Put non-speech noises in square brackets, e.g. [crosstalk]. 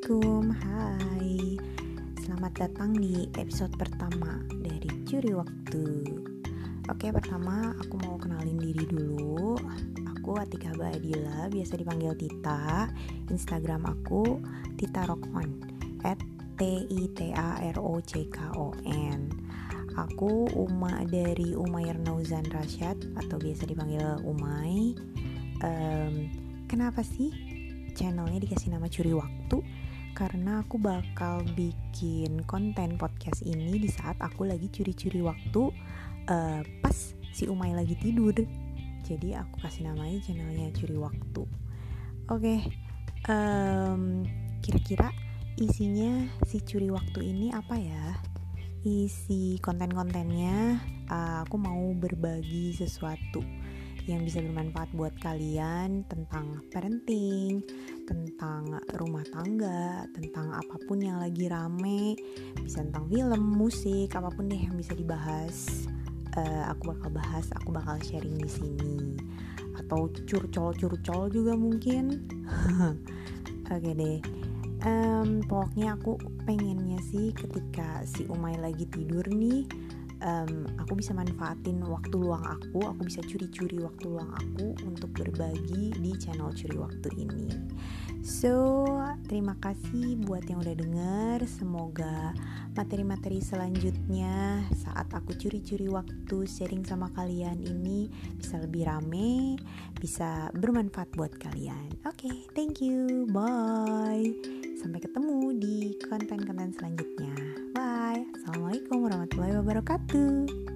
hai. Selamat datang di episode pertama dari Curi Waktu. Oke, pertama aku mau kenalin diri dulu. Aku Atika Badila, biasa dipanggil Tita. Instagram aku Tita Rockon At T-I-T-A-R-O-C-K-O-N Aku Uma dari Umair Nauzan Rashad Atau biasa dipanggil Umay. Um, Kenapa sih channelnya dikasih nama Curi Waktu karena aku bakal bikin konten podcast ini di saat aku lagi curi-curi waktu uh, pas si Umay lagi tidur. Jadi aku kasih namanya channelnya Curi Waktu. Oke, okay, um, kira-kira isinya si Curi Waktu ini apa ya? Isi konten-kontennya uh, aku mau berbagi sesuatu yang bisa bermanfaat buat kalian tentang parenting, rumah tangga, tentang apa pun yang lagi rame, bisa tentang film, musik, apa pun deh yang bisa dibahas. Uh, aku bakal bahas, aku bakal sharing di sini. Atau curcol-curcol juga mungkin. [laughs] Oke okay deh. Um, pokoknya aku pengennya sih ketika si Umay lagi tidur nih um, aku bisa manfaatin waktu luang aku aku bisa curi-curi waktu luang aku untuk berbagi di channel curi waktu ini so terima kasih buat yang udah denger. Semoga materi-materi selanjutnya saat aku curi-curi waktu sharing sama kalian ini bisa lebih rame bisa bermanfaat buat kalian. Oke okay, thank you. Bye. Sampai ketemu di konten-konten selanjutnya. Assalamualaikum warahmatullahi wabarakatuh.